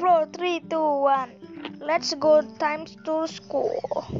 four, three, two, one. Let's go. Time to school.